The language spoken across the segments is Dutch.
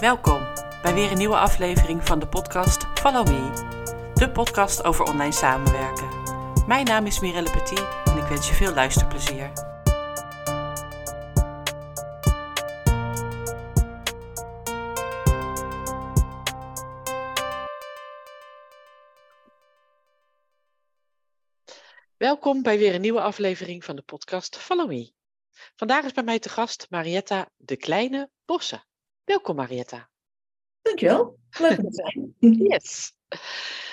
Welkom bij weer een nieuwe aflevering van de podcast Follow Me, de podcast over online samenwerken. Mijn naam is Mirelle Petit en ik wens je veel luisterplezier. Welkom bij weer een nieuwe aflevering van de podcast Follow Me. Vandaag is bij mij te gast Marietta de Kleine Bossen. Welkom Marietta. Dankjewel. Leuk om te zijn. Yes.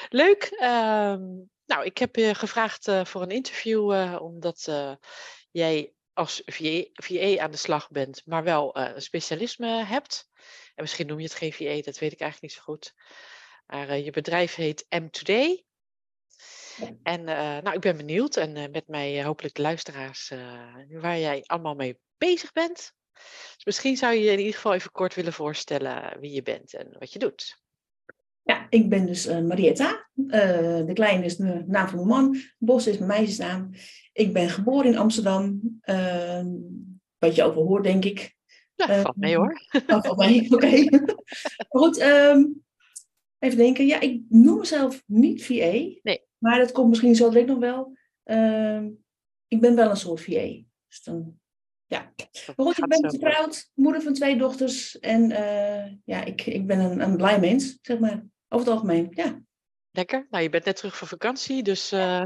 Leuk. Ehm, nou, ik heb je gevraagd eh, voor een interview eh, omdat eh, jij als VA, VA aan de slag bent, maar wel een specialisme hebt. En misschien noem je het geen VA, dat weet ik eigenlijk niet zo goed. Maar je bedrijf heet M Today. En nou, ik ben benieuwd en met mij hopelijk de luisteraars waar jij allemaal mee bezig bent. Dus misschien zou je je in ieder geval even kort willen voorstellen wie je bent en wat je doet. Ja, ik ben dus uh, Marietta. Uh, de Kleine is de naam van mijn man. Bos is mijn meisjesnaam. Ik ben geboren in Amsterdam. Uh, wat je over hoort, denk ik. Ja, valt mee hoor. Oh, valt mee, oké. Okay. goed, um, even denken. Ja, ik noem mezelf niet VA. Nee. Maar dat komt misschien zo direct nog wel. Ehm, ik ben wel een soort VA. Dus dan ja. Goed, ik ben getrouwd, moeder van twee dochters. En uh, ja, ik, ik ben een, een blij mens, zeg maar. Over het algemeen, ja. Lekker. Nou, je bent net terug van vakantie, dus uh,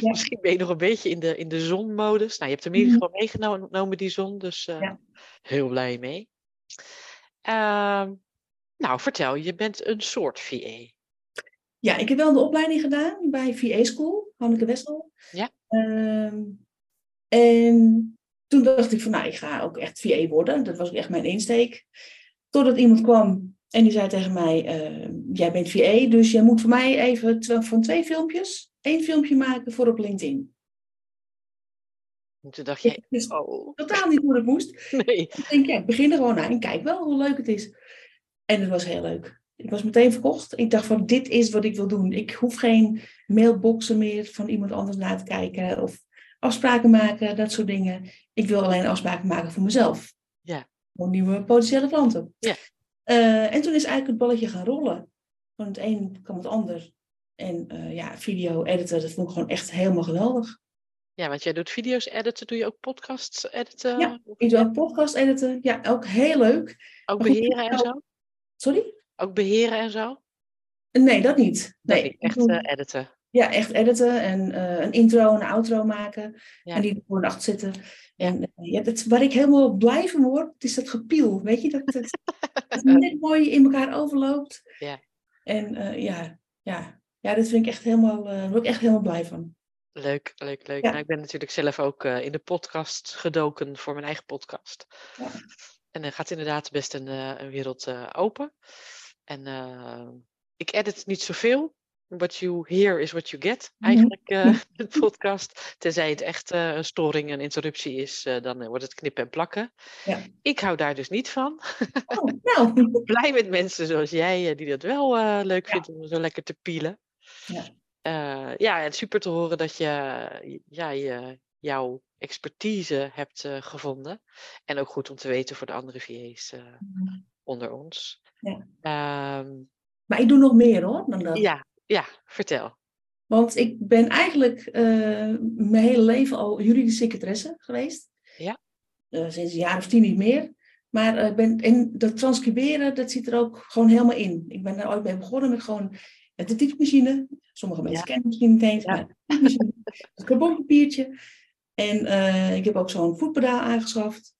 ja. misschien ben je nog een beetje in de, in de zonmodus. Nou, je hebt hem in ieder geval meegenomen, die zon, dus uh, ja. heel blij mee. Uh, nou, vertel, je bent een soort VA. Ja, ik heb wel de opleiding gedaan bij VA School, Hanneke Wessel. Ja. Ehm, en toen dacht ik van, nou, ik ga ook echt VA worden. Dat was echt mijn insteek. Totdat iemand kwam en die zei tegen mij, uh, jij bent VA, dus jij moet voor mij even van twee filmpjes, één filmpje maken voor op LinkedIn. En toen dacht je, dus oh. Totaal niet hoe het moest. Nee. Ik denk, ja, ik begin er gewoon aan en kijk wel hoe leuk het is. En het was heel leuk. Ik was meteen verkocht. Ik dacht van, dit is wat ik wil doen. Ik hoef geen mailboxen meer van iemand anders na te kijken. Of afspraken maken, dat soort dingen. Ik wil alleen afspraken maken voor mezelf. Ja. Voor nieuwe potentiële klanten. Ja. Uh, en toen is eigenlijk het balletje gaan rollen. Van het een kwam het ander. En uh, ja, video editen, dat vond ik gewoon echt helemaal geweldig. Ja, want jij doet video's editen, doe je ook podcasts editen? Ja, ik doe ook podcast editen. Ja, ook heel leuk. Ook beheren en zo? Sorry? Ook beheren en zo? Nee, dat niet. Nee, nee echt uh, editen. Ja, echt editen en uh, een intro en een outro maken. Ja. En die ervoor achter zitten. En uh, ja, dat, waar ik helemaal blij van word, is dat gepiel. Weet je, dat het, het net mooi in elkaar overloopt. Ja. En uh, ja, ja, ja, dat vind ik echt helemaal, daar word ik echt helemaal blij van. Leuk, leuk, leuk. Ja. Nou, ik ben natuurlijk zelf ook in de podcast gedoken voor mijn eigen podcast. Ja. En dan gaat inderdaad best een, een wereld open. En ik edit niet zoveel, what you hear is what you get, eigenlijk, uh, de podcast. Tenzij het echt uh, een storing, een interruptie is, uh, dan wordt het knippen en plakken. Ja. Ik hou daar dus niet van. Oh, nou. Blij met mensen zoals jij, die dat wel leuk ja. vindt om zo lekker te pielen. Ja. ja, en super te horen dat je, ja, je jouw expertise hebt gevonden. En ook goed om te weten voor de andere VA's mm. onder ons. Ja. Um, maar ik doe nog meer hoor dan dat. Ja, ja, vertel. Want ik ben eigenlijk uh, mijn hele leven al juridische secretaresse geweest. Ja. Uh, sinds een jaar of tien niet meer. Maar uh, ben, en dat transcriberen, dat zit er ook gewoon helemaal in. Ik ben daar ooit mee begonnen met gewoon de typemachine. Sommige mensen ja. kennen het misschien niet eens. Ja. Maar een carbonpapiertje. En ik heb ook zo'n voetpedaal aangeschaft.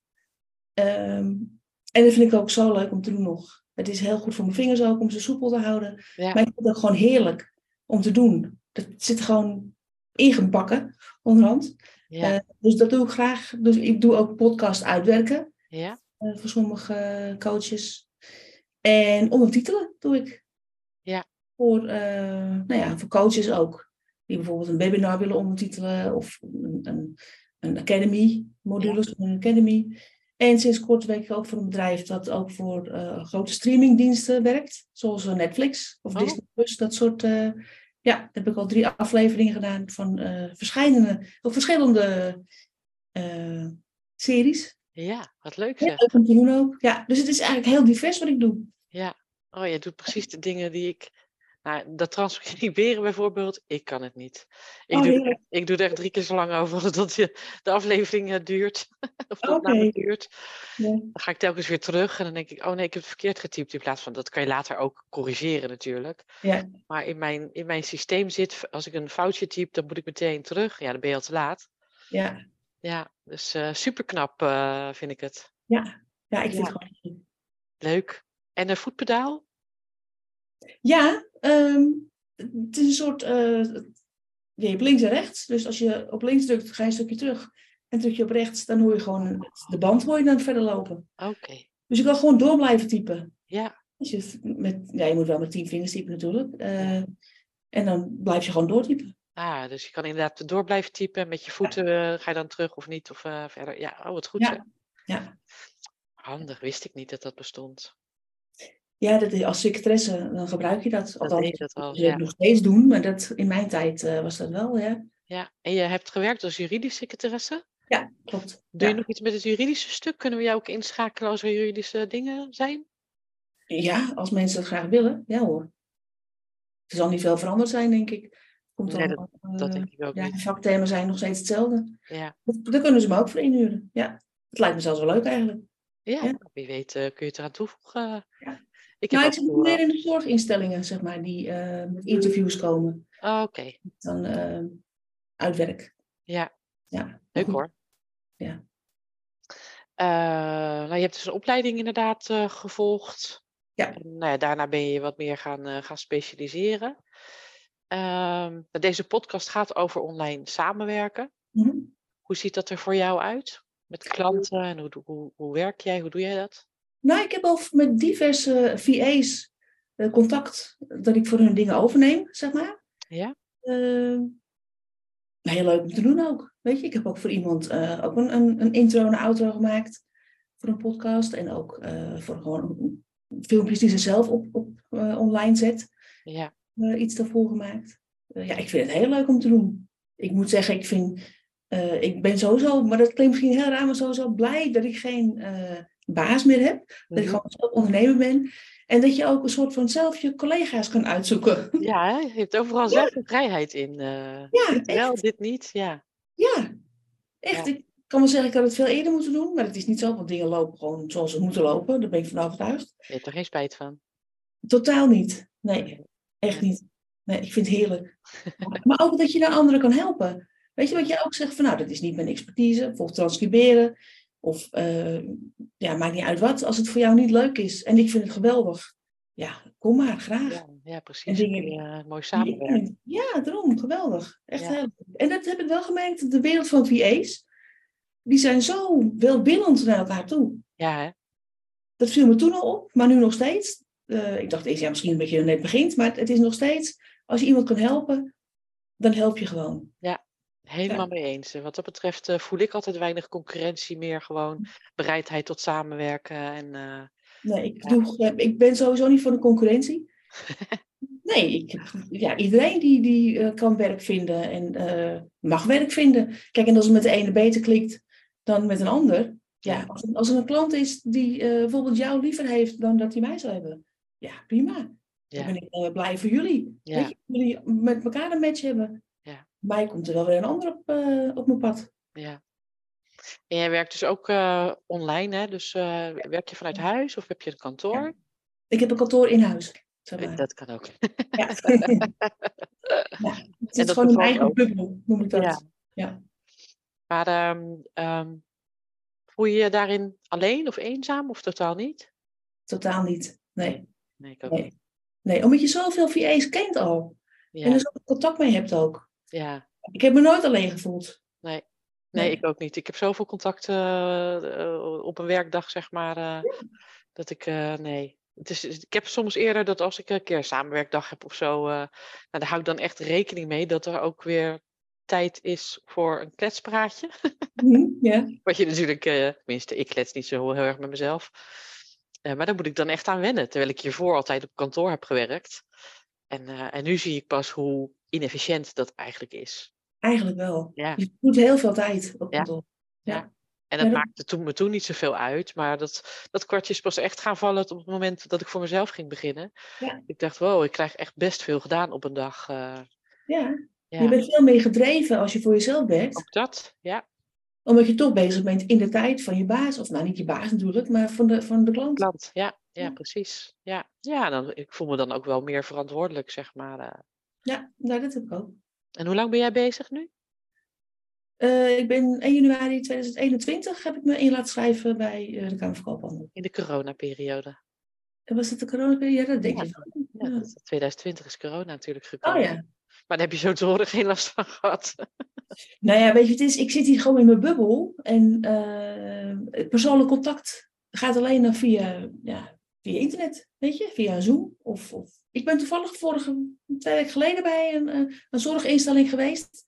Um, en dat vind ik ook zo leuk om te doen nog. Het is heel goed voor mijn vingers ook om ze soepel te houden. Ja. Maar ik vind het ook gewoon heerlijk om te doen. Dat zit gewoon ingebakken onderhand. Ja. Uh, dus dat doe ik graag. Dus ik doe ook podcast uitwerken. Ja. Uh, voor sommige coaches. En ondertitelen doe ik. Ja. Voor, uh, nou ja, voor coaches ook. Die bijvoorbeeld een webinar willen ondertitelen. Of een, een, een academy, modules ja. van een academy. En sinds kort werk ik ook voor een bedrijf dat ook voor uh, grote streamingdiensten werkt. Zoals Netflix of Oh. Disney Plus, dat soort. Uh, ja, daar heb ik al drie afleveringen gedaan van uh, verschillende, of verschillende series. Ja, wat leuk Ja, zeg. om te doen ook. Ja, dus het is eigenlijk heel divers wat ik doe. Ja. Oh, je doet precies de dingen die ik... Nou, dat transcriberen bijvoorbeeld, ik kan het niet. Ik, Oh, doe, er echt- ik doe er echt drie keer zo lang over dat je de aflevering eh, duurt. of de opname Oké. duurt. Ja. Dan ga ik telkens weer terug en dan denk ik, oh nee, ik heb het verkeerd getypt. In plaats van, dat kan je later ook corrigeren natuurlijk. Ja. Maar in mijn, in mijn systeem zit, als ik een foutje typ, dan moet ik meteen terug. Ja, dan ben je al te laat. Ja. Ja, dus eh super knap vind ik het. Ja. ja, ik vind Ja. het gewoon. Leuk. En een voetpedaal? Ja, ehm, het is een soort. eh, je hebt links en rechts. Dus als je op links drukt, ga je een stukje terug. En druk je op rechts, dan hoor je gewoon de band hoor je dan verder lopen. Oké. Dus je kan gewoon door blijven typen. Ja, Als je, met, ja, je moet wel met tien vingers typen natuurlijk. Eh, en dan blijf je gewoon doortypen. ah, dus je kan inderdaad door blijven typen. Met je voeten eh, ga je dan terug of niet of verder. Ja, oh wat goed. Ja. Ja, Handig, wist ik niet dat dat bestond. Ja dat, is- als secretaresse dan gebruik je dat. Dat Althans, deed je dat al, ja. nog steeds doen, maar dat, in mijn tijd eh, was dat wel, ja. ja. En je hebt gewerkt als juridisch secretaresse? Ja, klopt. Doe ja. je nog iets met het juridische stuk? Kunnen we jou ook inschakelen als er juridische dingen zijn? Ja, als mensen dat graag willen, ja hoor. Er zal niet veel veranderd zijn, denk ik. Komt Nee, Dat eh, denk ik ook ja, niet. de vaktermen zijn nog steeds hetzelfde. Ja, Dat- Daar kunnen ze me ook voor inhuren. Ja, het lijkt me zelfs wel leuk eigenlijk. ja. Ja. wie weet eh, kun je het eraan toevoegen. Ja. Ik nou, ik zit meer in de zorginstellingen, zeg maar, die eh, met interviews komen. oh, Oké, Dan eh, uitwerk. ja, Ja, leuk hoor. Ja. Eh, nou, je hebt dus een opleiding inderdaad eh, gevolgd. Ja. En, nou ja, daarna ben je je wat meer gaan, eh, gaan specialiseren. Ehm, nou, deze podcast gaat over online samenwerken. Mhm. Hoe ziet dat er voor jou uit? Met klanten en hoe, hoe, hoe werk jij? Hoe doe jij dat? Nou, ik heb al met diverse VA's eh, contact dat ik voor hun dingen overneem, zeg maar. Ja? Eh, heel leuk om te doen ook. Weet je, ik heb ook voor iemand eh, ook een, een, een intro en een outro gemaakt voor een podcast. En ook voor gewoon filmpjes die ze zelf op, op online zet. Ja, iets daarvoor gemaakt. Ja, ik vind het heel leuk om te doen. Ik moet zeggen, ik vind, ik ben sowieso, maar dat klinkt misschien heel raar, maar sowieso blij dat ik geen baas meer heb. Dat ik Mhm. gewoon zelf ondernemer ben. En dat je ook een soort van zelf je collega's kan uitzoeken. ja je hebt overal zelf de vrijheid in. eh, Ja, dit wel, echt. dit niet. Ja, Ja, echt. Ja. Ik kan wel zeggen, ik had het veel eerder moeten doen, maar het is niet zo, want dingen lopen gewoon zoals ze moeten lopen. Daar ben ik van overtuigd. je hebt er geen spijt van. Totaal niet. Nee, echt niet. Nee, ik vind het heerlijk. Maar ook dat je dan anderen kan helpen. Weet je wat je ook zegt van, nou, dat is niet mijn expertise, bijvoorbeeld transcriberen. Of, eh, ja, maakt niet uit wat, als het voor jou niet leuk is. En ik vind het geweldig. Ja, kom maar, graag. Ja, ja precies. dingen eh, mooi samenwerken. ken. Ja, daarom, geweldig. Echt Ja. heel leuk. En dat heb ik wel gemerkt, de wereld van VA's, die zijn zo welwillend naar elkaar toe. Ja, hè? Dat viel me toen al op, maar nu nog steeds. Eh, ik dacht eerst, ja, misschien omdat je er net begint, maar het is nog steeds, als je iemand kan helpen, dan help je gewoon. Helemaal mee eens. En Wat dat betreft eh, voel ik altijd weinig concurrentie meer. Gewoon bereidheid tot samenwerken. En, eh, Nee, ik, Ja. doe, ik ben sowieso niet voor de concurrentie. Nee, ik, ja, iedereen die, die eh, kan werk vinden en mag werk vinden. Kijk, en als het met de ene beter klikt dan met een ander. Ja, als, als er een klant is die bijvoorbeeld jou liever heeft dan dat hij mij zou hebben. Ja, prima. Dan ben ik blij voor jullie. Ja. Weet je, jullie met elkaar een match hebben. Ja. Mij komt er wel weer een ander op, eh, op mijn pad. ja. En jij werkt dus ook eh, online, hè? Dus eh, werk je vanuit huis of heb je een kantoor? Ik heb een kantoor in huis. Dat kan ook. Ja. ja, het is gewoon een eigen bubbel, noem ik dat. Ja. Ja. Maar ehm, ehm, voel je je daarin alleen of eenzaam of totaal niet? Totaal niet. Nee. Nee, ik ook Nee. niet. nee, omdat je zoveel VA's kent al. En er zoveel contact mee hebt ook. Ja. Ik heb me nooit alleen gevoeld. Nee, Nee. ik ook niet. Ik heb zoveel contacten eh, op een werkdag, zeg maar, eh, dat ik, eh, nee. Het is, ik heb soms eerder dat als ik een keer een samenwerkdag heb of zo, nou, daar hou ik dan echt rekening mee dat er ook weer tijd is voor een kletspraatje. Mhm, Ja. Wat je natuurlijk, tenminste, ik klets niet zo heel erg met mezelf. Maar daar moet ik dan echt aan wennen, terwijl ik hiervoor altijd op kantoor heb gewerkt. En, eh, en nu zie ik pas hoe inefficiënt dat eigenlijk is. Eigenlijk wel. Ja, Je doet heel veel tijd op Ja. Ja. En dat Ja, maakte toen, me toen niet zoveel uit. Maar dat, dat kwartje is pas echt gaan vallen op het moment dat ik voor mezelf ging beginnen. Ik dacht, wow, ik krijg echt best veel gedaan op een dag. eh, Ja, ja, je bent veel meer gedreven als je voor jezelf werkt. ook dat. Ja, Omdat je toch bezig bent in de tijd van je baas. Of nou, niet je baas natuurlijk, maar van de, van de klant. klant. Ja, ja, precies. Ja, ja dan, ik voel me dan ook wel meer verantwoordelijk, zeg maar. eh. Ja, nou, dat heb ik ook. En hoe lang ben jij bezig nu? Eh, ik ben 1 januari 2021 heb ik me in laten schrijven bij eh, de Kamer van Koophandel. In de coronaperiode. En was het de coronaperiode? Ja, dat denk Ja. ik wel. Ja, Ja. dat is- 2020 is corona natuurlijk gekomen. Oh ja. Maar daar heb je zo te horen geen last van gehad. Nou ja, weet je, het is, ik zit hier gewoon in mijn bubbel. En het persoonlijk contact gaat alleen dan via, ja, via internet, weet je, via Zoom. Of, of... Ik ben toevallig vorige, twee weken geleden bij een, eh, een zorginstelling geweest.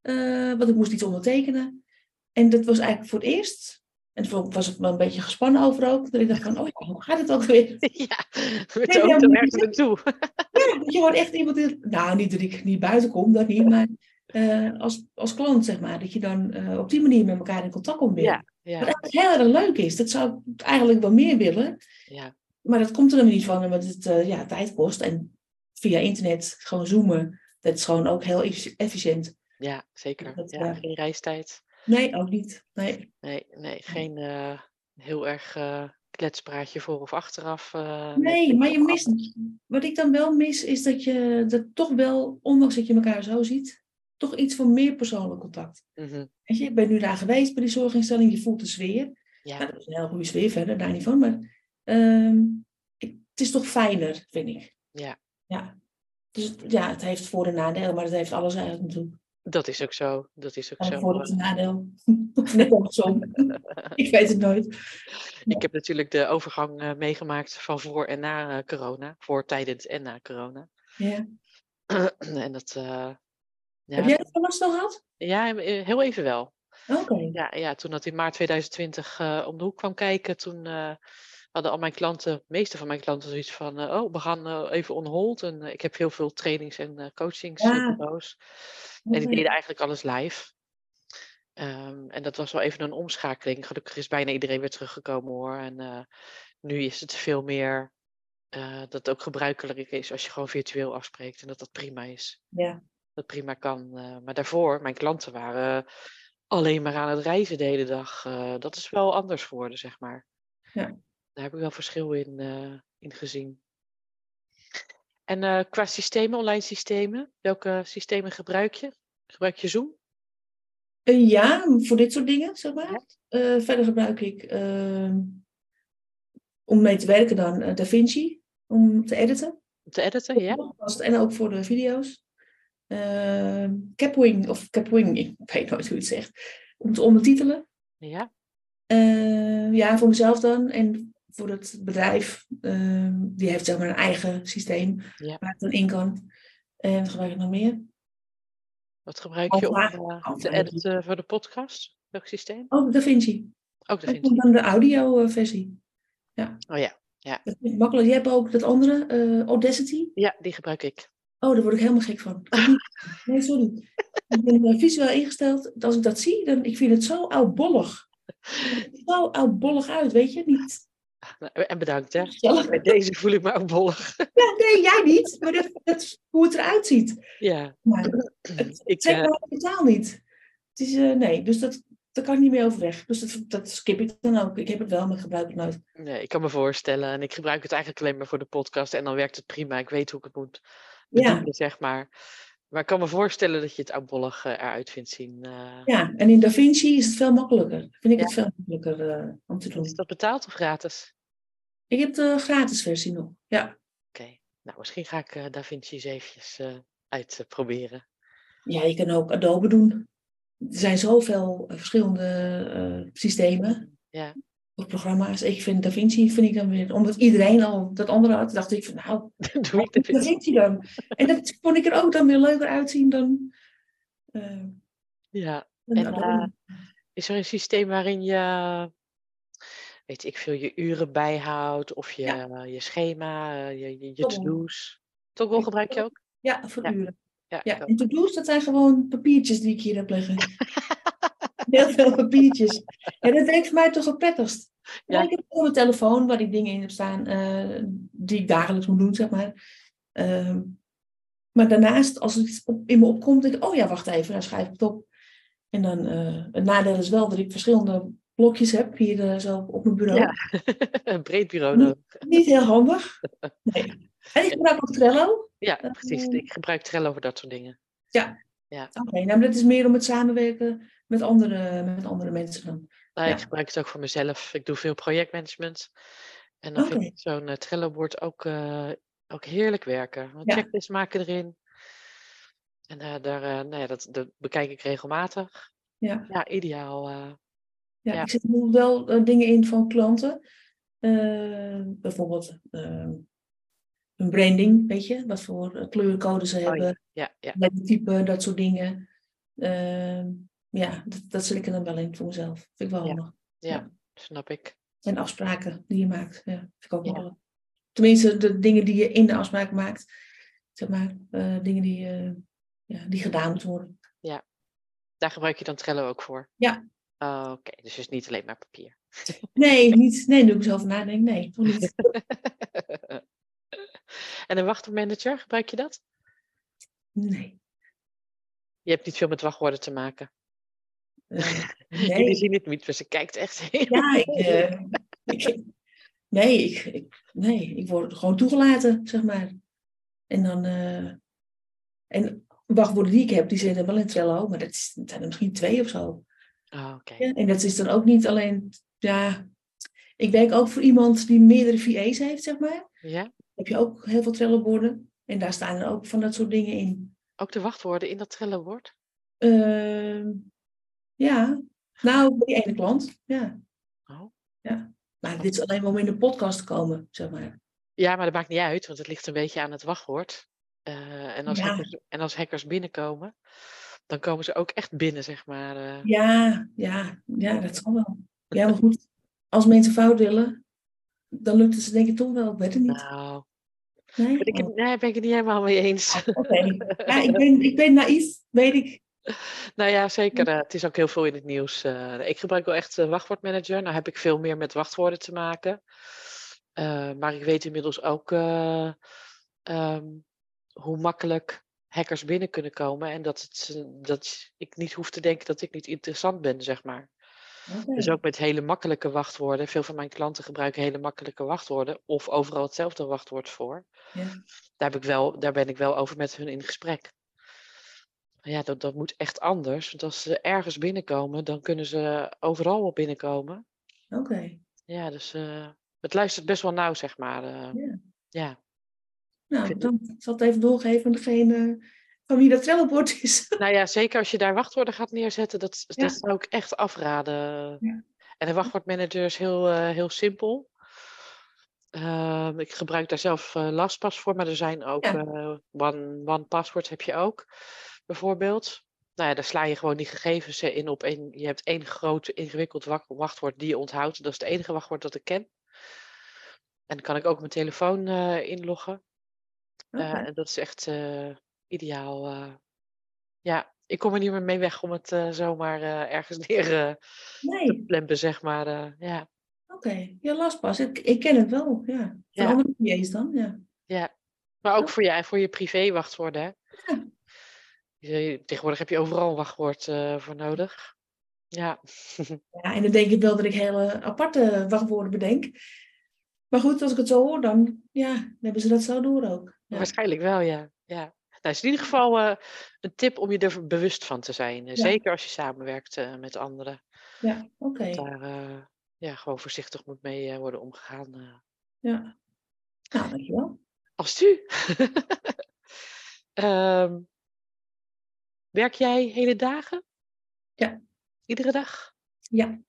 eh, want ik moest iets ondertekenen. En dat was eigenlijk voor het eerst. En toen was ik wel een beetje gespannen over ook. Dat ik dacht van, oh ja, hoe gaat het ook weer? ja, met Nee, maar- ergens naartoe. Ja, dat je gewoon echt iemand... die- Nou, niet dat ik niet buiten kom, dat niet. Maar eh, als, als klant, zeg maar. Dat je dan op die manier met elkaar in contact komt weer. Ja, Wat ja, eigenlijk heel erg leuk is. Dat zou ik eigenlijk wel meer willen. ja. Maar dat komt er dan niet van, omdat het eh, ja, tijd kost. En via internet gewoon zoomen. Dat is gewoon ook heel effi- efficiënt. ja zeker. Dat, Ja, ja. geen reistijd. Nee, ook niet. Nee. Nee, nee geen eh, heel erg eh, kletspraatje voor of achteraf. eh, nee, maar je mist... Wat ik dan wel mis, is dat je dat toch wel, ondanks dat je elkaar zo ziet, toch iets van meer persoonlijk contact. Weet je, ik ben nu daar geweest bij die zorginstelling, je voelt de sfeer. Ja, Nou, dat is een heel goede sfeer verder, daar niet van. Maar ehm, ik, het is toch fijner, vind ik. Ja. ja. Dus ja, het heeft voor- en nadelen, maar het heeft alles eigenlijk natuurlijk. dat is ook zo. Dat is ook En zo. eh. en nadeel. Net andersom. ik weet het nooit. Ik heb natuurlijk de overgang eh, meegemaakt van voor en na eh, corona. Voor, tijdens en na corona. Ja. en dat... eh, ja, Heb jij het van last van gehad? ja, heel even wel. Oké. Ja, ja, toen dat in maart 2020 eh, om de hoek kwam kijken, toen hadden al mijn klanten, de meeste van mijn klanten, zoiets van: eh, Oh, we gaan eh, even on hold. En eh, ik heb heel veel trainings en Ja. coachingsbureaus. En die deden eigenlijk alles live. Ehm, en dat was wel even een omschakeling. Gelukkig is bijna iedereen weer teruggekomen hoor. En nu is het veel meer dat het ook gebruikelijk is als je gewoon virtueel afspreekt. En dat dat prima is. Ja. Dat prima kan. maar daarvoor, mijn klanten waren alleen maar aan het reizen de hele dag. Dat is wel anders geworden, zeg maar. Ja. Daar heb ik wel verschil in, eh, in gezien. En eh, qua systemen, online systemen, welke systemen gebruik je? Gebruik je Zoom? Eh, ja, voor dit soort dingen, zeg maar. Ja. Verder gebruik ik ehm, om mee te werken dan DaVinci, om te editen. Om te editen, ja? en ook voor de video's. Ehm, Capwing, of Capwing, ik weet nooit hoe je het zegt. Om te ondertitelen. Ja, ja, voor mezelf dan. En voor het bedrijf. ehm, die heeft zeg maar een eigen systeem Ja. waar ik dan in kan. En wat gebruik ik nog meer? wat gebruik je om Alpha. eh, te ja. editen voor de podcast? Welk systeem? Oh, DaVinci. Ook de Dat Vinci. is dan de audio-versie. Oh ja. Dat vind ik makkelijk. Je hebt ook dat andere, eh, Audacity. ja, die gebruik ik. Oh, daar word ik helemaal gek van. Nee, sorry. Ik ben eh, visueel ingesteld. Als ik dat zie, dan ik vind het zo oudbollig. Het zo oudbollig uit, weet je? Niet En bedankt hè. Bij deze voel ik me ook bollig. Ja, nee, jij niet. Maar dat, dat is hoe het eruit ziet. ja, Maar het ik, zegt eh, me totaal niet. Het is, eh, nee, dus dat, daar kan ik niet meer overweg. Dus dat, dat skip ik dan ook. Ik heb het wel, maar ik gebruik het nooit. nee, ik kan me voorstellen. En ik gebruik het eigenlijk alleen maar voor de podcast. En dan werkt het prima. Ik weet hoe ik het moet Ja. bedienen, zeg maar. Maar ik kan me voorstellen dat je het oudbollig eh, eruit vindt zien. eh. Ja, en in DaVinci is het veel makkelijker. Vind ik Ja. het veel makkelijker eh, om te doen. Is dat betaald of gratis? Ik heb de gratis versie nog. Ja. Oké, nou misschien ga ik eh DaVinci eens eventjes uitproberen. Ja, je kan ook Adobe doen. Er zijn zoveel verschillende systemen Ja. Programma's. Ik vind DaVinci vind ik dan weer, omdat iedereen al dat andere had, dacht ik van nou, Doe ik. DaVinci dan. En dat vond ik er ook dan weer leuker uitzien dan, eh, Ja. dan En, eh, Is er een systeem waarin je, weet ik veel, je uren bijhoudt of je, je schema, eh, je, je, to-do's? Toggle Ik- gebruik je ook? ja, voor ja. uren. Ja, en to-do's, dat zijn gewoon papiertjes die ik hier heb liggen. Heel veel papiertjes. En dat werkt voor mij toch het prettigst. Ja. Ja. Ik heb ook mijn telefoon waar ik dingen in heb staan eh, die ik dagelijks moet doen, zeg maar. Ehm, maar daarnaast, als het op, in me opkomt, denk ik, oh ja, wacht even, dan schrijf ik het op. En dan, eh, het nadeel is wel dat ik verschillende blokjes heb hier eh, zo op mijn bureau. Ja. Een breed bureau nodig. Niet heel handig. Nee. En ik gebruik ook Trello. Ja, precies. Ik gebruik Trello voor dat soort dingen. Oké, nou, maar dat is meer om het samenwerken met andere, met andere mensen dan. Nou, Ja. Ik gebruik het ook voor mezelf. Ik doe veel projectmanagement. En dan vind ik zo'n eh, Trello-bord ook, eh, ook heerlijk werken. Een Ja. checklist maken erin. En eh, daar, nou ja, dat, dat bekijk ik regelmatig. Ja. Ja, ideaal. Ja, Ja. ik zet er wel dingen in van klanten. Bijvoorbeeld eh, een branding, weet je, wat voor kleurcode ze Oh, hebben, Ja, ja, lettertype, dat soort dingen. Eh, ja, dat, dat zet ik er dan wel in voor mezelf. Vind ik wel Ja. handig. ja, snap ik. En afspraken die je maakt, ja, vind ik ook wel Ja. Tenminste, de dingen die je in de afspraak maakt, zeg maar, eh, dingen die, eh, ja, die gedaan moeten worden. Daar gebruik je dan Trello ook voor? Ja. Oh, Oké, dus dus niet alleen maar papier. Nee, niet, nee, nu ik er zo over nadenk, nee, toch niet. en een wachtwoordmanager, gebruik je dat? Nee. Je hebt niet veel met wachtwoorden te maken. Eh, Jullie nee. zien het niet, maar ze kijkt echt Ja, ik, eh, ik, nee, ik, ik, nee, ik word gewoon toegelaten, zeg maar. En dan, eh, en wachtwoorden die ik heb, die zitten wel in Trello, maar dat, is, dat zijn er misschien twee of zo. Oh, Oké. Ja, en dat is dan ook niet alleen, ja, ik werk ook voor iemand die meerdere VA's heeft, zeg maar. Ja? heb je ook heel veel Trello-borden. En daar staan er ook van dat soort dingen in. Ook de wachtwoorden in dat Trello-woord? Ehm, ja, nou, die ene klant, ja. Oh. ja. Maar dit is alleen maar om in de podcast te komen, zeg maar. Ja, maar dat maakt niet uit, want het ligt een beetje aan het wachtwoord. Eh, en, als Ja. hackers, en als hackers binnenkomen, dan komen ze ook echt binnen, zeg maar. eh. Ja, ja, ja, dat zal wel. Ja, maar goed, als mensen fout willen, dan lukt het ze denk ik toch wel. Ik weet het niet. Nou, Nee? ben ik, het, Oh, nee, ben ik het niet helemaal mee eens. Oké. Ja, ik ben, ik ben naïef, weet ik. Nou ja, zeker. eh, het is ook heel veel in het nieuws. eh. ik gebruik wel echt een wachtwoordmanager. Nou heb ik veel meer met wachtwoorden te maken. Eh, maar ik weet inmiddels ook eh, ehm, hoe makkelijk hackers binnen kunnen komen. En dat, het, eh, dat ik niet hoef te denken dat ik niet interessant ben, zeg maar. Dus ook met hele makkelijke wachtwoorden. Veel van mijn klanten gebruiken hele makkelijke wachtwoorden. Of overal hetzelfde wachtwoord voor. Ja. Daar, heb ik wel, daar ben ik wel over met hun in gesprek. Ja, dat, dat moet echt anders. Want als ze ergens binnenkomen, dan kunnen ze overal wel binnenkomen. Oké. Ja, dus eh, het luistert best wel nauw, zeg maar. eh. Ja. ja. Nou, dan zal het even doorgeven aan degene van wie dat Trello-bord is. Nou ja, zeker als je daar wachtwoorden gaat neerzetten, dat, Ja. dat zou ik echt afraden. Ja. En een wachtwoordmanager is heel, eh, heel simpel. Ehm, ik gebruik daar zelf eh, LastPass voor, maar er zijn ook Ja. One, One Password heb je ook, bijvoorbeeld. Nou ja, daar sla je gewoon die gegevens in op één. Je hebt één groot ingewikkeld wachtwoord die je onthoudt. Dat is het enige wachtwoord dat ik ken. En dan kan ik ook mijn telefoon eh, inloggen. Eh, en dat is echt eh, ideaal. ja, ik kom er niet meer mee weg om het zomaar ergens neer eh, te Nee, plempen, zeg maar. ja. oké. Ja, lastpas. Ik, ik ken het wel, ja. Ja. andere PA's dan, ja. ja. Maar ook voor je, voor je privé wachtwoorden. Hè? Ja. Tegenwoordig heb je overal een wachtwoord eh, voor nodig. Ja. Ja, en dan denk ik wel dat ik hele aparte wachtwoorden bedenk. Maar goed, als ik het zo hoor, dan, ja, dan hebben ze dat zo door ook. Ja. Waarschijnlijk wel, ja. ja. Nou, is in ieder geval eh, een tip om je er bewust van te zijn. Ja. Zeker als je samenwerkt eh, met anderen. Ja, oké. Daar ja, gewoon voorzichtig moet mee worden omgegaan. Ja. Nou, dankjewel. Als u. Ehm, werk jij hele dagen? Ja. Iedere dag? Ja.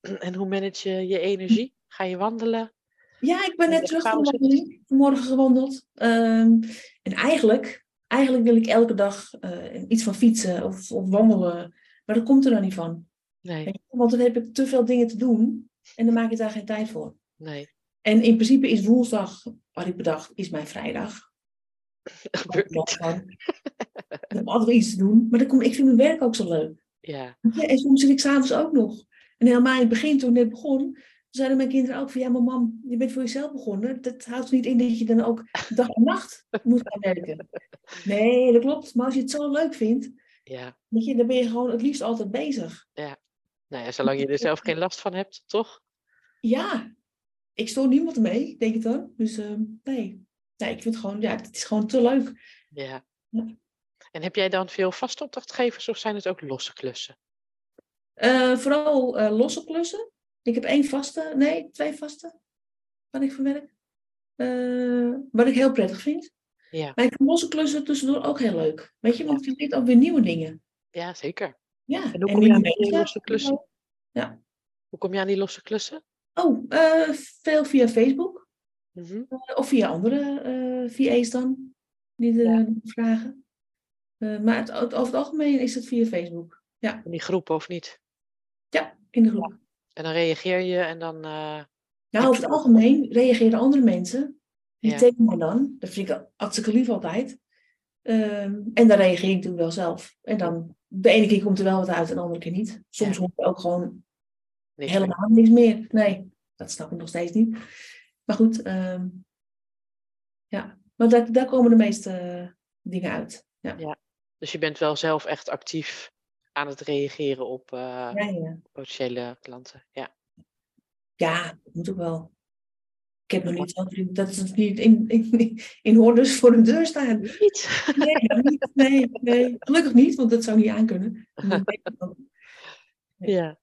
En hoe manage je je energie? Ga je wandelen? Ja, ik ben net terug van wandeling. Vanmorgen gewandeld. Ehm, en eigenlijk, eigenlijk wil ik elke dag eh, iets van fietsen of, of wandelen. Maar dat komt er dan niet van. Nee, Want dan heb ik te veel dingen te doen. En dan maak ik daar geen tijd voor. nee. En in principe is woensdag, had ik bedacht, is mijn vrijdag. Dat gebeurt niet. Ik heb altijd wel iets te doen. Maar dan kom, ik vind mijn werk ook zo leuk. Ja. En soms zit ik s'avonds ook nog. En helemaal in het begin, toen ik net begon, zeiden mijn kinderen ook van ja, maar mam, je bent voor jezelf begonnen. Dat houdt niet in dat je dan ook dag en nacht moet gaan werken. Nee, dat klopt. Maar als je het zo leuk vindt, Ja. je, dan ben je gewoon het liefst altijd bezig. Nou ja, zolang je er zelf geen last van hebt, toch? Ja, ik stoor niemand mee, denk ik dan. Dus ehm, nee. nee, ik vind het gewoon, ja, het is gewoon te leuk. Ja. Ja. En heb jij dan veel vaste opdrachtgevers of zijn het ook losse klussen? Eh, vooral eh, losse klussen. Ik heb één vaste, nee, twee vaste, waar ik van werk. Eh, wat ik heel prettig vind. Ja. Maar ik vind losse klussen tussendoor ook heel leuk. Weet je, want je leert ook weer nieuwe dingen. Ja, zeker. Ja, En hoe kom je aan die losse klussen? Ja. Hoe kom je aan die losse klussen? Oh, veel via Facebook. Mhm. of via andere eh VA's dan, die de Ja. vragen. Eh, maar het, over het algemeen is het via Facebook. Ja, In die groepen of niet? ja in de groep. En dan reageer je en dan... eh, Nou, over het algemeen reageren andere mensen. Die Ja. tegen mij dan. Dat vind ik hartstikke lief altijd. Ehm, en dan reageer ik natuurlijk wel zelf. En dan, de ene keer komt er wel wat uit en de andere keer niet. Soms Ja. hoor ik ook gewoon niks meer. helemaal niks meer. Nee, dat snap ik nog steeds niet. Maar goed, ehm, ja. Maar daar, daar komen de meeste eh, dingen uit. Ja. Dus je bent wel zelf echt actief aan het reageren op eh, Ja, ja. potentiële klanten. Ja. ja, dat moet ook wel. Ik heb nog niet zo dat ze niet in, in, in hordes voor de deur staan. Niet? Nee, dat niet. nee, nee, gelukkig niet, want dat zou niet aankunnen. Ja.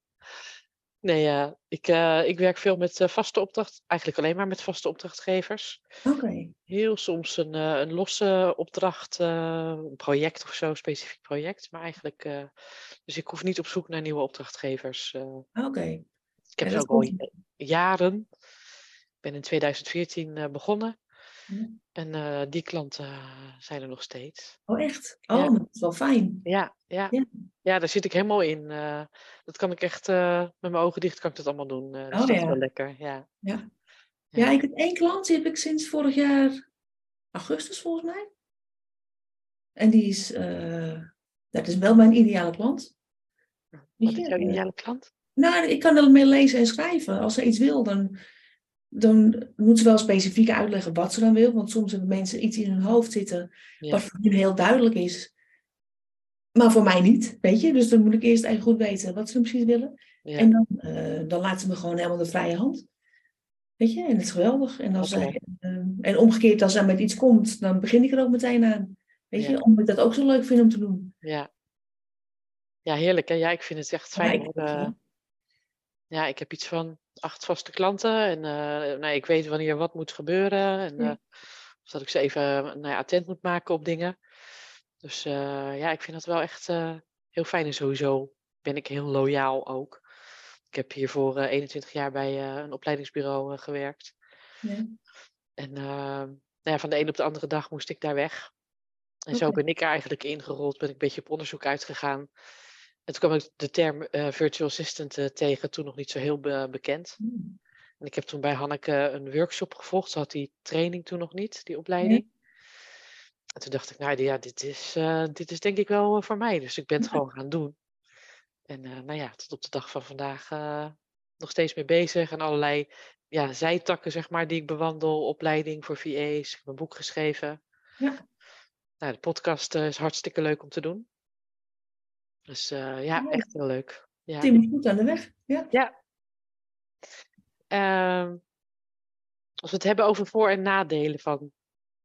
Nee, ja. Ik, eh, ik werk veel met eh, vaste opdracht, eigenlijk alleen maar met vaste opdrachtgevers. Oké, Heel soms een, eh, een losse opdracht, een project of zo, specifiek project. Maar eigenlijk, dus ik hoef niet op zoek naar nieuwe opdrachtgevers. oké. ik heb ook al jaren. Ik ben in 2014 eh, begonnen. Ja. En eh, die klanten eh, zijn er nog steeds. Oh, echt? Oh, Ja. dat is wel fijn. Ja, ja. Ja. Ja, daar zit ik helemaal in. eh, dat kan ik echt, met mijn ogen dicht kan ik dat allemaal doen. dus Oh, dat is ja. wel lekker, ja. Ja. Ja. Ik heb één klant, die heb ik sinds vorig jaar augustus volgens mij. En die is, dat is wel mijn ideale klant. Wat is jouw ideale klant? Nou, ik kan er mee lezen en schrijven. Als ze iets wil, dan, dan moet ze wel specifiek uitleggen wat ze dan wil. Want soms hebben mensen iets in hun hoofd zitten Ja. wat voor hun heel duidelijk is. Maar voor mij niet, weet je. Dus dan moet ik eerst even goed weten wat ze precies willen. Ja. En dan, eh, dan laat ze me gewoon helemaal de vrije hand. Weet je, en dat is geweldig. En, als zij, eh, en omgekeerd, als zij met iets komt, dan begin ik er ook meteen aan. Weet Ja. je, omdat ik dat ook zo leuk vind om te doen. Ja. ja, heerlijk. Hè? Ja, ik vind het echt fijn. Eh, ja. Ja, ik heb iets van acht vaste klanten. En nou, ik weet wanneer wat moet gebeuren. En eh, of dat ik ze even nou ja, attent moet maken op dingen. Dus eh, ja, ik vind dat wel echt heel fijn. En sowieso ben ik heel loyaal ook. Ik heb hiervoor eh 21 jaar bij een opleidingsbureau gewerkt. Ja. En eh, nou ja, van de een op de andere dag moest ik daar weg. En zo ben ik er eigenlijk ingerold, ben ik een beetje op onderzoek uitgegaan. En toen kwam ik de term eh, virtual assistant eh, tegen, toen nog niet zo heel be- bekend. Hmm. En ik heb toen bij Hanneke een workshop gevolgd. Ze had die training toen nog niet, die opleiding. En toen dacht ik, nou ja, dit is, eh, dit is denk ik wel voor mij. Dus ik ben het Ja. gewoon gaan doen. En nou ja, tot op de dag van vandaag nog steeds mee bezig. En allerlei ja, zijtakken, zeg maar, die ik bewandel. Opleiding voor VA's. Ik heb een boek geschreven. Ja. Nou, de podcast is hartstikke leuk om te doen. Dus eh, ja, echt heel leuk. Ja. Tim is goed aan de weg. Ja. Ehm, als we het hebben over voor- en nadelen van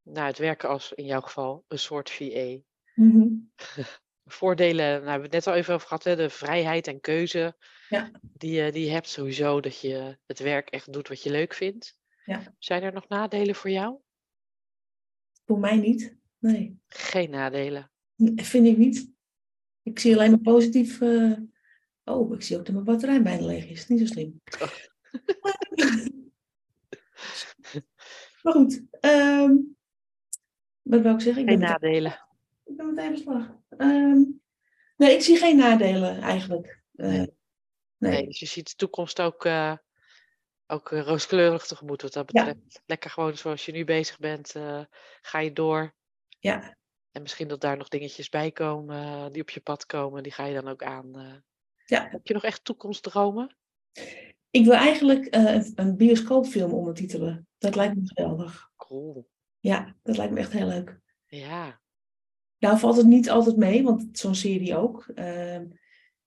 nou, het werken als in jouw geval een soort VA. Mhm. Voordelen, nou, hebben we het net al even over gehad, hè, de vrijheid en keuze Ja. die, je- die je hebt sowieso, dat je het werk echt doet wat je leuk vindt. Ja. Zijn er nog nadelen voor jou? Voor mij niet. Nee, Geen nadelen. vind ik niet. Ik zie alleen maar positief. eh, Oh, ik zie ook dat mijn batterij bijna leeg is. Niet zo slim. maar goed. ehm, wat wil ik zeggen? Ik Geen ben, meteen, nadelen. ik ben meteen beslag. Ehm, nee, ik zie geen nadelen eigenlijk. Eh, Nee. nee. Nee, dus je ziet de toekomst ook, eh, ook rooskleurig tegemoet wat dat Ja. betreft. Lekker gewoon zoals je nu bezig bent, eh, ga je door. Ja, En misschien dat daar nog dingetjes bij komen die op je pad komen, die ga je dan ook aan. eh. Ja. Heb je nog echt toekomstdromen? Ik wil eigenlijk eh, een, bioscoopfilm ondertitelen. Dat lijkt me geweldig. Cool. Ja, dat lijkt me echt heel leuk. Ja, Nou valt het niet altijd mee, want zo'n serie ook. Ehm,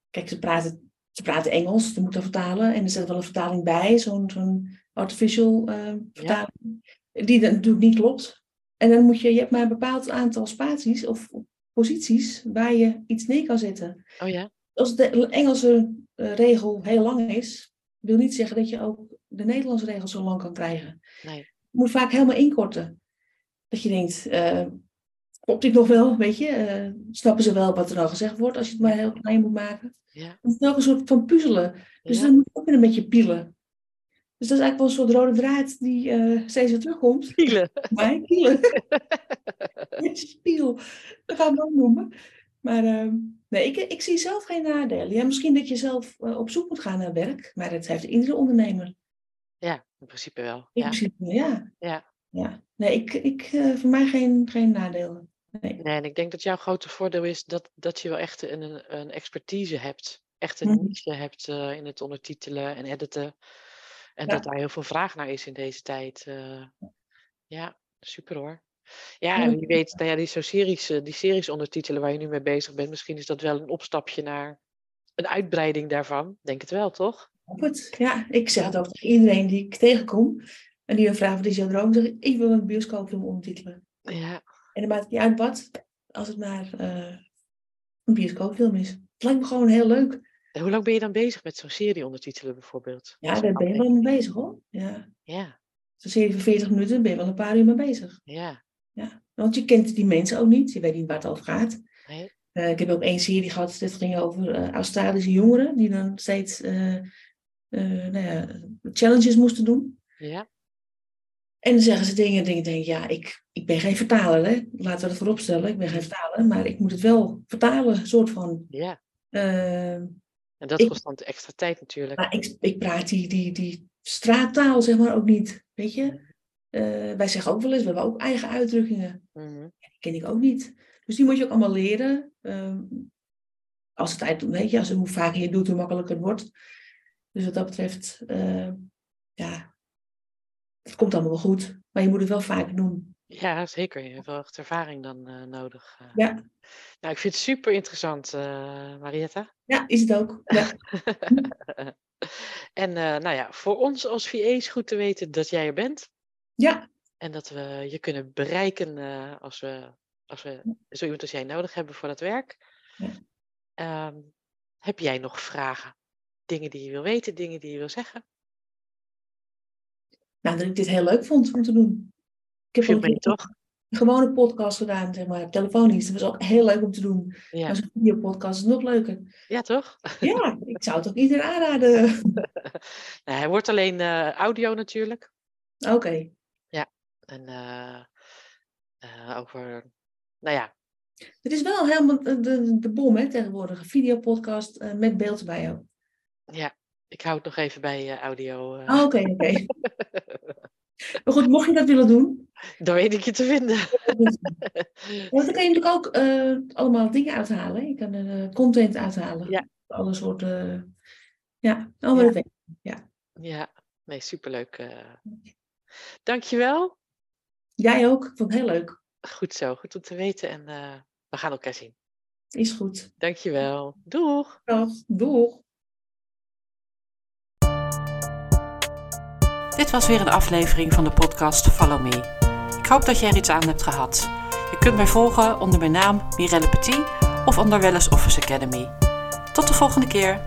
kijk, ze praten, ze praten Engels, ze moeten vertalen. En er zit wel een vertaling bij, zo'n zo'n artificial ehm, vertaling. Die dan natuurlijk niet klopt. En dan moet je, je hebt maar een bepaald aantal spaties of posities waar je iets neer kan zetten. oh ja? Als de Engelse eh, regel heel lang is, wil niet zeggen dat je ook de Nederlandse regel zo lang kan krijgen. Nee. Je moet vaak helemaal inkorten. Dat je denkt, eh, klopt dit nog wel, weet je? Eh, snappen ze wel wat er al gezegd wordt als je het maar heel klein moet maken? Ja. Het is wel een soort van puzzelen. Dus Ja. dan moet je ook weer een beetje pielen. Dus dat is eigenlijk wel een soort rode draad die eh, steeds weer terugkomt. Pielen. Maar pielen. Spiel. Dat gaan we ook noemen. Maar ehm, nee, ik, ik zie zelf geen nadelen. Ja, misschien dat je zelf eh, op zoek moet gaan naar werk. Maar dat heeft iedere ondernemer. Ja, in principe wel. In Ja. principe, ja. Ja. ja. Nee, ik, ik, eh, voor mij geen, geen nadelen. Nee. Nee, en ik denk dat jouw grote voordeel is dat, dat je wel echt een, een, expertise hebt. Echt een Mhm. niche hebt in het ondertitelen en editen. En Ja. dat daar heel veel vraag naar is in deze tijd. eh. ja, super hoor. Ja, en wie weet, nou ja, die, zo series, eh, die series ondertitelen waar je nu mee bezig bent, misschien is dat wel een opstapje naar een uitbreiding daarvan. Denk het wel, toch? Het. Ja, ik zeg het ook tegen iedereen die ik tegenkom. En die me vraagt wat is jouw droom? zeg ik, ik wil een bioscoopfilm ondertitelen. Ja, En dan maakt het niet uit wat, als het maar eh, een bioscoopfilm is. Het lijkt me gewoon heel leuk. En hoe lang ben je dan bezig met zo'n serie ondertitelen bijvoorbeeld? Ja, daar ben je wel mee bezig hoor. Ja. Ja, Zo'n serie van 40 minuten ben je wel een paar uur mee bezig. ja. Ja. Want je kent die mensen ook niet. Je weet niet waar het over gaat. Nee. Eh, ik heb ook één serie gehad, dat ging over eh, Australische jongeren. Die dan steeds eh, nou ja, challenges moesten doen. Ja, En dan zeggen ze dingen en denk ik, ja, ik, ik ben geen vertaler. Hè? Laten we dat voorop stellen. Ik ben geen vertaler, maar ik moet het wel vertalen, soort van. ja. Eh, En dat Ik- kost dan extra tijd natuurlijk. maar ik, ik praat die, die, die straattaal, zeg maar, ook niet. Weet je? Eh, wij zeggen ook wel eens, we hebben ook eigen uitdrukkingen. Mhm. Die ken ik ook niet. Dus die moet je ook allemaal leren. Ehm, als het uit, weet je, als, hoe vaker je het doet, hoe makkelijker het wordt. Dus wat dat betreft, eh, ja, het komt allemaal wel goed. Maar je moet het wel vaker doen. Ja, zeker. Je hebt wel echt ervaring dan eh, nodig. eh. Ja, Nou, ik vind het super interessant, eh Marietta. ja is het ook. Ja. en nou ja, voor ons als VA's goed te weten dat jij er bent. ja, En dat we je kunnen bereiken als, we, als we zo iemand als jij nodig hebben voor dat werk. Ja. Ehm, heb jij nog vragen? Dingen die je wil weten, dingen die je wil zeggen? nou, dat ik dit heel leuk vond om te doen. Ik heb een toch? gewone podcast gedaan, zeg maar, telefonisch. Dat was ook heel leuk om te doen. Ja, Maar zo'n videopodcast is nog leuker. ja toch? Ja, ik zou het ook iedereen aanraden. Nou, hij wordt alleen eh, audio natuurlijk. Oké. En eh, eh, over, nou ja, Het is wel helemaal de, de, bom, hè, tegenwoordig. Een videopodcast met beeld erbij ook. ja, ik hou het nog even bij audio. Ah, Oké, oké. Maar goed, mocht je dat willen doen, Dan weet ik je te vinden. want dan kan je natuurlijk ook eh, allemaal dingen uithalen. Je kan er eh, content uithalen. Ja. Alle soorten. ja, allemaal Ja. weet- Ja, nee, superleuk. eh. Dankjewel. Jij ook. Ik vond het heel leuk. Goed zo, goed om te weten. En eh, we gaan elkaar zien. Is goed. Dankjewel. Doeg. Dag. Doeg. Dit was weer een aflevering van de podcast Follow Me. Hoop dat jij er iets aan hebt gehad. Je kunt mij volgen onder mijn naam Mirelle Petit of onder Wellness Office Academy. Tot de volgende keer.